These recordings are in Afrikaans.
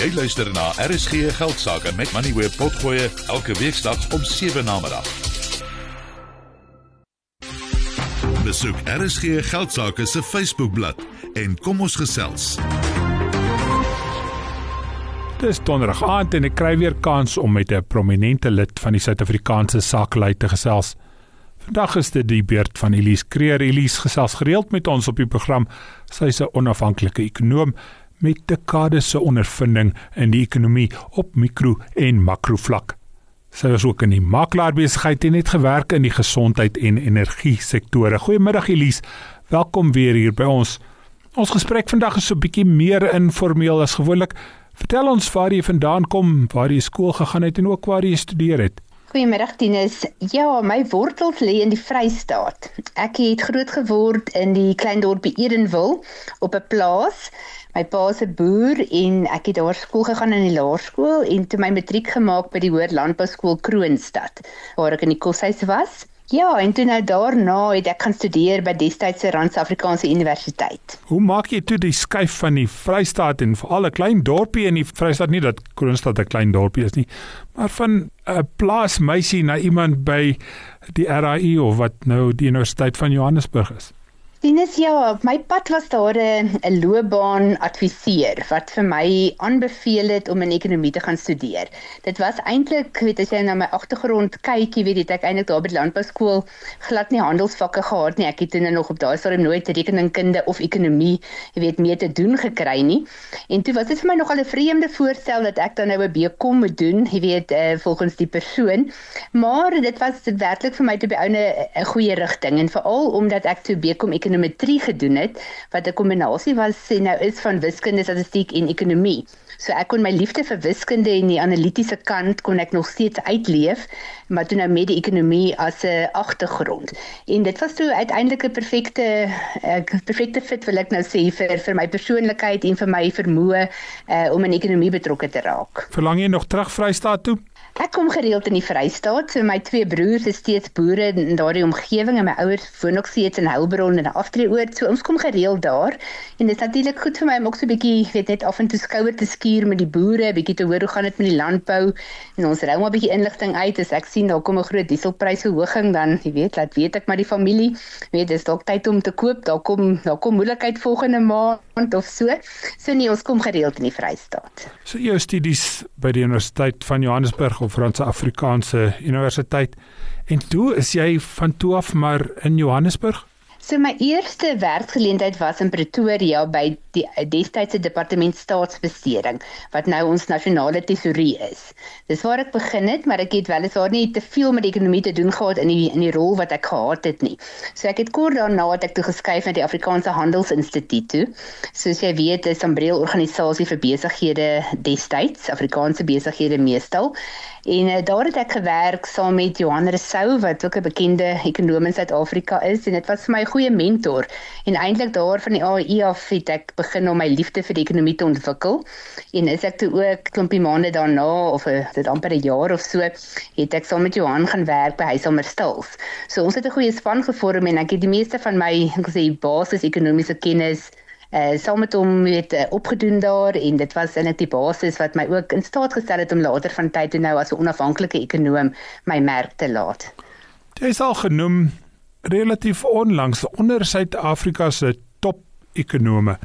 Jy luister na RSG Geldsaake met Money Web Potgoe elke weeksdag om 7 na middag. Besoek RSG Geldsaake se Facebookblad en kom ons gesels. Dis donderdag aand en ek kry weer kans om met 'n prominente lid van die Suid-Afrikaanse sakelei te gesels. Vandag is dit die beurt van Elise Kreer. Elise gesels gereeld met ons op die program. Sy's 'n onafhanklike ekonom met dekades se ondervinding in die ekonomie op mikro en makro vlak. Sy was ook in die makelaarbesigheid en het gewerk in die gesondheid en energie sektore. Goeiemiddag Elise. Welkom weer hier by ons. Ons gesprek vandag is so 'n bietjie meer informeel as gewoonlik. Vertel ons waar jy vandaan kom, waar jy skool gegaan het en ook waar jy studeer het. Goeiemiddag Tinus. Ja, my wortels lê in die Vrystaat. Ek het groot geword in die klein dorpie Edenville op 'n plaas My pa se boer en ek het daar skool gegaan in die laerskool en toe my matriek gemaak by die Hoër Landbouskool Kroonstad waar ek in die koshuis was. Ja, en toe nou daarna het ek gaan studeer by destydse Rand-Afrikaanse Universiteit. Hoe maak jy toe die skuif van die Vrystaat en veral 'n klein dorpie in die Vrystaat nie dat Kroonstad 'n klein dorpie is nie, maar van 'n plaasmeisie na iemand by die RAI of wat nou die Universiteit van Johannesburg is? Dinus ja, my pad was daar 'n loopbaan adviseur wat vir my aanbeveel het om in ekonomie te gaan studeer. Dit was eintlik, weet as jy na my agtergrond kyk, jy weet dit ek eintlik daar by die landbouskool glad nie handelsvakke gehad nie. Ek het toe nog op daai stadium nooit rekeningkunde of ekonomie, jy weet, mee te doen gekry nie. En toe was dit vir my nogal 'n vreemde voorstel dat ek dan nou 'n BCom moet doen, jy weet, uh, volgens die persoon. Maar dit was werklik vir my te beoune 'n goeie rigting en veral omdat ek toe BCom ekonometrie gedoen het wat 'n kombinasie was sê nou is van wiskunde, statistiek en ekonomie. So ek kon my liefde vir wiskunde en die analitiese kant kon ek nog steeds uitleef, maar toe nou met die ekonomie as 'n agtergrond. En dit was toe uiteindelik 'n perfekte 'n perfekte fit wil ek nou sê vir vir my persoonlikheid en vir my vermoë uh, om in ekonomie betrokke te raak. Verlang jy nog terug Vrystaat toe? Ek kom gereeld in die Vrystaat. So my twee broers is steeds boere in daardie omgewing en my ouers woon ook steeds in Heilbron en 'n aftreeoord. So ons kom gereeld daar. En dit is natuurlik goed vir my om ook so 'n bietjie, weet net af en toe skouer te skuur met die boere, bietjie te hoor hoe gaan dit met die landbou en ons ry maar 'n bietjie inligting uit as ek sien daar kom 'n groot dieselprysverhoging dan, jy weet, laat weet ek maar die familie, weet dis dalk tyd om te koop. Daar kom daar kom moeilikheid volgende maand of so. So nee, ons kom gereeld in die Vrystaat. So jou studies by die Universiteit van Johannesburg of Franse Afrikaanse Universiteit. En toe is jy van toe af maar in Johannesburg? So my eerste werksgeleentheid was in Pretoria by die destydse departement staatsbesteding wat nou ons nasionale tesourie is. Dis waar ek begin het, maar ek het weliswaar nie te veel met ekonomie te doen gehad in die in die rol wat ek gehad het nie. So ek het kort daarna het ek toe geskuif na die Afrikaanse Handelsinstituut toe. Soos jy weet, is 'n breë organisasie vir besighede destyds, Afrikaanse besighede meestal. En uh, daar het ek gewerk saam met Johan Rousseau wat ook 'n bekende ekonom in Suid-Afrika is en dit was vir my 'n goeie mentor. En eintlik daar van die AI af het ek begin om my liefde vir die ekonomie te ontwikkel. En is ek toe ook klompie maande daarna of uh, dit amper 'n jaar of so het ek saam met Johan gaan werk by Huiselmer Stils. So ons het 'n goeie span gevorm en ek het die meeste van my ek sê basis ekonomiese kennis uh saam met hom het uh, opgedoen daar en dit was eintlik die basis wat my ook in staat gestel het om later van tyd toe nou as 'n onafhanklike ekonom my merk te laat. Jy is al genoem relatief onlangs onder Suid-Afrika se top ekonome.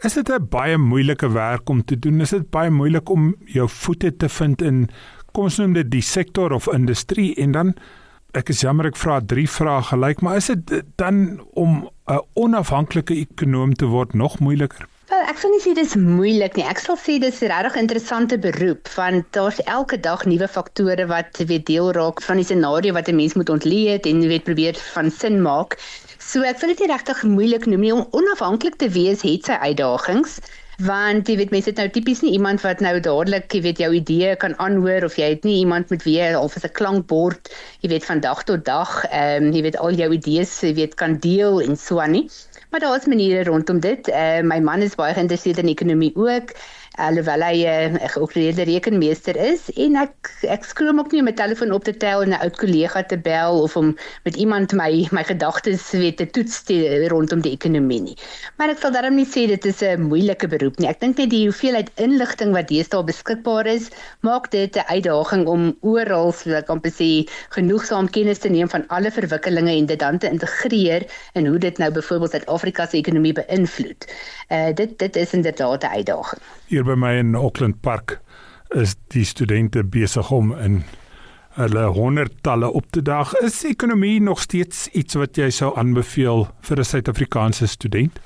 Is dit 'n baie moeilike werk om te doen? Is dit baie moeilik om jou voete te vind in kom ons noem dit die sektor of industrie en dan ek is jammer ek vra drie vrae gelyk, maar is dit dan om 'n onafhanklike ekonom te word nog moeiliker? Ek sal nie sê dis moeilik nie. Ek sal sê dis 'n regtig interessante beroep want daar's elke dag nuwe faktore wat weet deel raak van die scenario wat 'n mens moet ontleed en weet probeer van sin maak. So ek vind dit nie regtig moeilik noem nie om onafhanklik te wees het sy uitdagings want jy weet mense het nou tipies nie iemand wat nou dadelik jy weet jou idee kan aanhoor of jy het nie iemand met wie jy al vir 'n klankbord jy weet van dag tot dag ehm um, jy weet al jou idees jy weet kan deel en so aan nie. Maar daar is maniere rondom dit. Uh, my man is baie geïnteresseerd in ekonomie ook alhoewel hy 'n uh, geoorloofde rekenmeester is en ek ek skroom ook nie om my telefoon op te tel en 'n oud kollega te bel of om met iemand my my gedagtes weet te toets te, rondom die ekonomie nie. Maar ek sal daarom nie sê dit is 'n moeilike beroep nie. Ek dink net die hoeveelheid inligting wat deesdae beskikbaar is, maak dit 'n uitdaging om oral, so ek kan sê, genoegsaam kennis te neem van alle verwikkelinge en dit dan te integreer in hoe dit nou byvoorbeeld Suid-Afrika se ekonomie beïnvloed. Uh dit dit is inderdaad 'n uitdaging. Hier by my in Auckland Park is die studente besig om in hulle honderdtalle op te daag. Is ekonomie nog steeds iets wat jy sou aanbeveel vir 'n Suid-Afrikaanse student?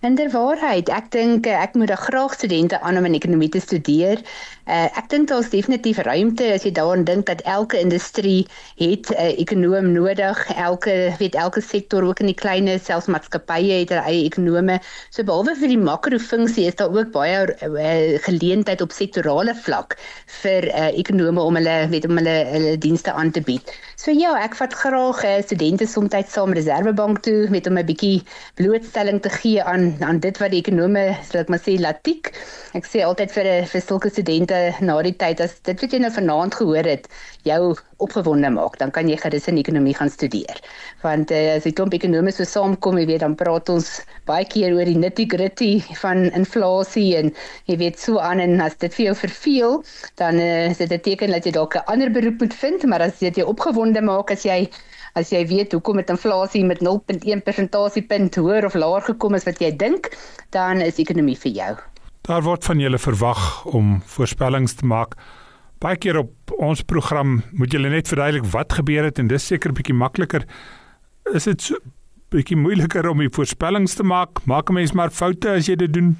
In der waarheid, ek dink eh, ek moet graag studente aan om in ekonomie te studeer. Uh, ek dink daar's definitief ruimte as jy daaraan dink dat elke industrie het 'n uh, ekonom nodig. Elke weet elke sektor ook in die klein selfs maatskappye het hulle eie ekonome. So behalwe vir die makrofunksie is daar ook baie uh, geleentheid op sektorale vlak vir uh, ekonome om hulle weet om hulle hulle dienste aan te bied. So ja, ek vat graag uh, studente soms saam Reservebank toe met om 'n bietjie blootstelling te gee aan aan dit wat die ekonome, sal ek maar sê, latiek. Ek sê altyd vir vir sulke studente na die tyd as dit wat jy nou vanaand gehoor het, jou opgewonde maak, dan kan jy gerus in ekonomie gaan studeer. Want uh, as jy klomp ekonome so saamkom, jy weet dan praat ons baie keer oor die nitty-gritty van inflasie en jy weet so aan en as dit vir jou verveel, dan uh, is dit 'n teken dat jy dalk 'n ander beroep moet vind, maar as dit jou opgewonde maak as jy as jy weet hoekom met inflasie met 0.1 persentasiepunt hoër of laer gekom is wat jy dink, dan is ekonomie vir jou. Daar word van julle verwag om voorspellings te maak. Baie keer op ons program moet julle net verduidelik wat gebeur het en dis seker 'n bietjie makliker. Is dit so bietjie moeiliker om die voorspellings te maak? Maak 'n mens maar foute as jy dit doen?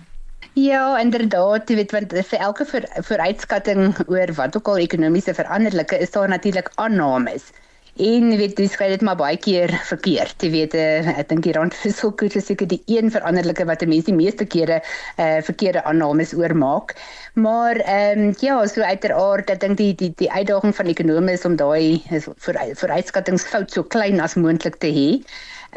Ja, inderdaad, jy weet want vir elke voor, vooruitskatting oor wat ook al ekonomiese veranderlike is daar natuurlik aannames. En weet jy skryf dit maar baie keer verkeerd. Jy weet uh, ek dink die randvisselkoers is seker die een veranderlike wat mense die meeste kere uh, verkeerde aannames oormaak. Maar ehm um, ja, so uiteraard, ek dink die die die uitdaging van ekonome is om daai vooruitskattingsfout so klein as moontlik te hê.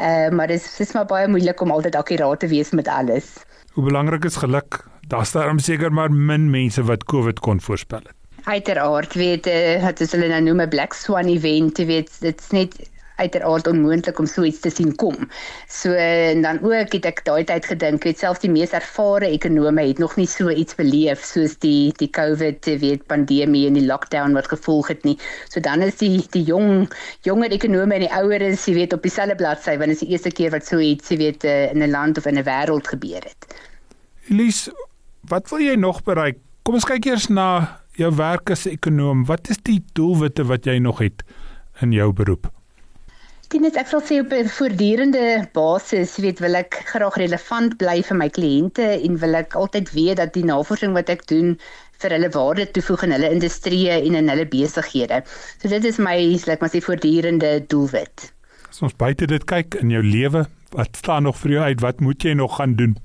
Uh, maar dit is, is maar baie moeilik om altyd akkuraat te wees met alles. Hoe belangrik is geluk? Daar's daarom seker maar min mense wat COVID kon voorspel het uiteraard weet uh, wat is hulle nou noem 'n black swan event weet dit's net uiteraard onmoontlik om so iets te sien kom. So en dan ook het ek daai tyd gedink, weet selfs die mees ervare ekonome het nog nie so iets beleef soos die die COVID weet pandemie en die lockdown wat gevolg het nie. So dan is die die jong jonger ekonome en die oueres, jy weet op dieselfde bladsy want dit is die eerste keer wat so iets, jy weet eh, in 'n land of in 'n wêreld gebeur het. Elise, wat wil jy nog bereik? Kom ons kyk eers na jou werk as ekonom, wat is die doelwitte wat jy nog het in jou beroep? Dit ek sal sê op 'n voortdurende basis, weet wil ek graag relevant bly vir my kliënte en wil ek altyd weet dat die navorsing wat ek doen vir hulle waarde toevoeg in hulle industrie en in hulle besighede. So dit is my, like maar sê voortdurende doelwit. As ons buite dit kyk in jou lewe, wat staan nog vir jou uit? Wat moet jy nog gaan doen?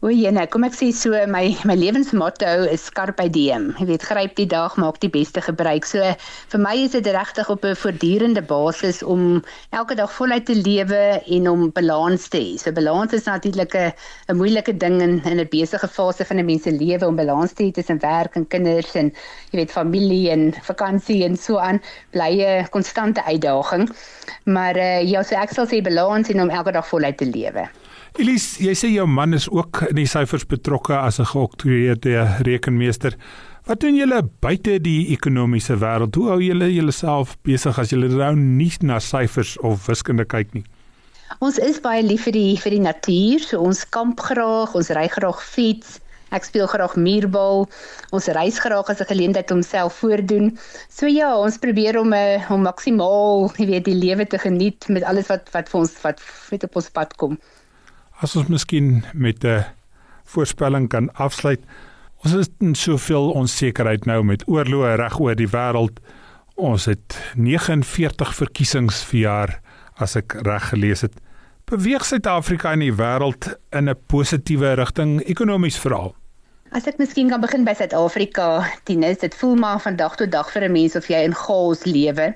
O, ja, nee, kom ek sê so my my lewensmotto is carpe diem. Jy weet, gryp die dag, maak die beste gebruik. So vir my is dit regtig op 'n voortdurende basis om elke dag voluit te lewe en om balans te hê. So balans is natuurlik 'n 'n moeilike ding in in 'n besige fase van 'n mens se lewe om balans te hê tussen werk en kinders en jy weet familie en vakansie en so aan. Bly 'n konstante uitdaging. Maar uh, ja, so ek sal sê balans en om elke dag voluit te lewe. Elise, jy sê jou man is ook in die syfers betrokke as 'n geoktroeëerde rekenmeester. Wat doen julle buite die ekonomiese wêreld? Hoe hou julle julleself besig as julle nou nie na syfers of wiskunde kyk nie? Ons is baie lief vir die vir die natuur. So ons kamp graag, ons ry graag fiets. Ek speel graag muurbal. Ons reis graag as 'n geleentheid om self voordoen. So ja, ons probeer om 'n uh, om maksimaal, jy weet, die lewe te geniet met alles wat wat vir ons wat met op ons pad kom. As ons miskien met 'n voorspelling kan afsluit. Ons is in soveel onsekerheid nou met oorloë reg oor die wêreld. Ons het 49 verkiesings vir jaar as ek reg gelees het. Beweeg Suid-Afrika in die wêreld in 'n positiewe rigting ekonomies veral. As ek miskien kan begin by Suid-Afrika, Tinus, dit voel maar van dag tot dag vir 'n mens of jy in chaos lewe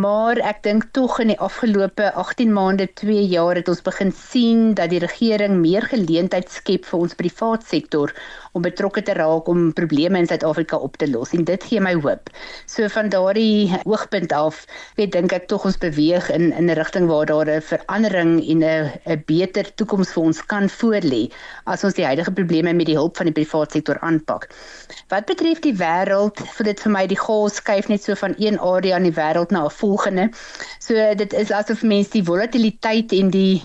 maar ek dink tog in die afgelope 18 maande, 2 jaar het ons begin sien dat die regering meer geleentheid skep vir ons privaat sektor om betrokke te raak om probleme in Suid-Afrika op te los en dit gee my hoop. So van daardie hoogtepunt af, weet dink ek tog ons beweeg in in 'n rigting waar daar 'n verandering en 'n 'n beter toekoms vir ons kan voorlê as ons die huidige probleme met die hulp van die private sektor aanpak. Wat betref die wêreld, vir dit vir my die gas skuif net so van een area in die wêreld na 'n volgende. So dit is asof mense die volatiliteit en die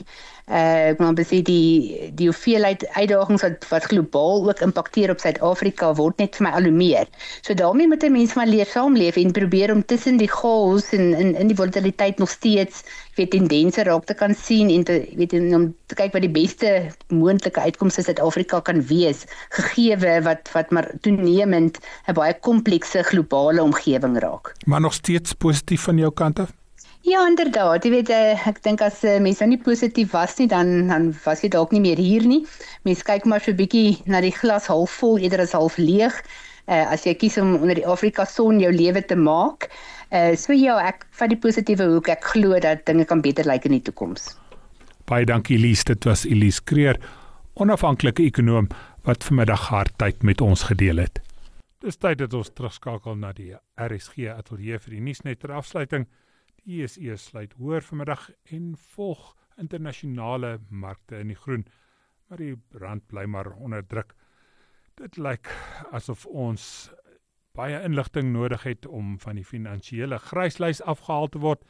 uh ek wil besê die die hoeveelheid uitdagings wat wat globaal ook impakteer op Suid-Afrika word net vir my al hoe meer. So daarmee moet 'n mens maar leer saamleef en probeer om tussen die chaos en in in die volatiliteit nog steeds weet tendense raak te kan sien en te weet om te kyk wat die beste moontlike uitkomste Suid-Afrika kan wees gegee wat wat maar toenemend 'n baie komplekse globale omgewing raak. Maar nog steeds positief van jou kant af? Ja, inderdaad. Jy weet eh, ek dink as uh, mense nou nie positief was nie, dan dan was jy dalk nie meer hier nie. Mense kyk maar so 'n bietjie na die glas half vol eerder as half leeg. Uh, as jy kies om onder die Afrika son jou lewe te maak. Uh, so ja, ek vat die positiewe hoek. Ek glo dat dinge kan beter lyk in die toekoms. Baie dankie Elise. Dit was Elise Kreer, onafhanklike ekonom wat vanmiddag haar tyd met ons gedeel het. Dis tyd dat ons terugskakel na die RSG ateljee vir die nuusnet ter afsluiting. ESE sluit hoor vanmiddag en volg internasionale markte in die groen, maar die rand bly maar onder druk. Dit lyk asof ons baie inligting nodig het om van die finansiële gryslys afgehaal te word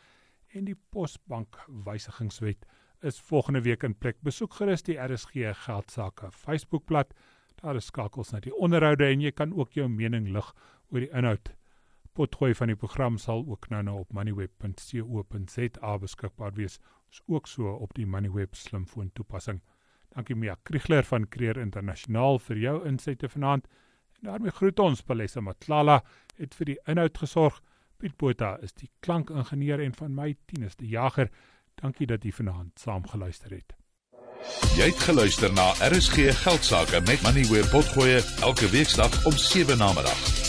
en die Posbank wysigingswet is volgende week in plek. Besoek gerus die RSG geldsaake Facebookblad. Daar is skakels na die onderhoude en jy kan ook jou mening lig oor die inhoud potgooi van die program sal ook nou nou op moneyweb.co.za beskikbaar wees. Is ook so op die Moneyweb slimfoon toepassing. Dankie Mia Kriegler van Creer Internasionaal vir jou insette vanaand. En daarmee groet ons Palesa Matlala het vir die inhoud gesorg. Piet Botha is die klankingenieur en van my Tinus die Jager. Dankie dat jy vanaand saam geluister het. Jy het geluister na RSG Geldsaake met Moneyweb potgooi elke weeksdag om 7 na middag.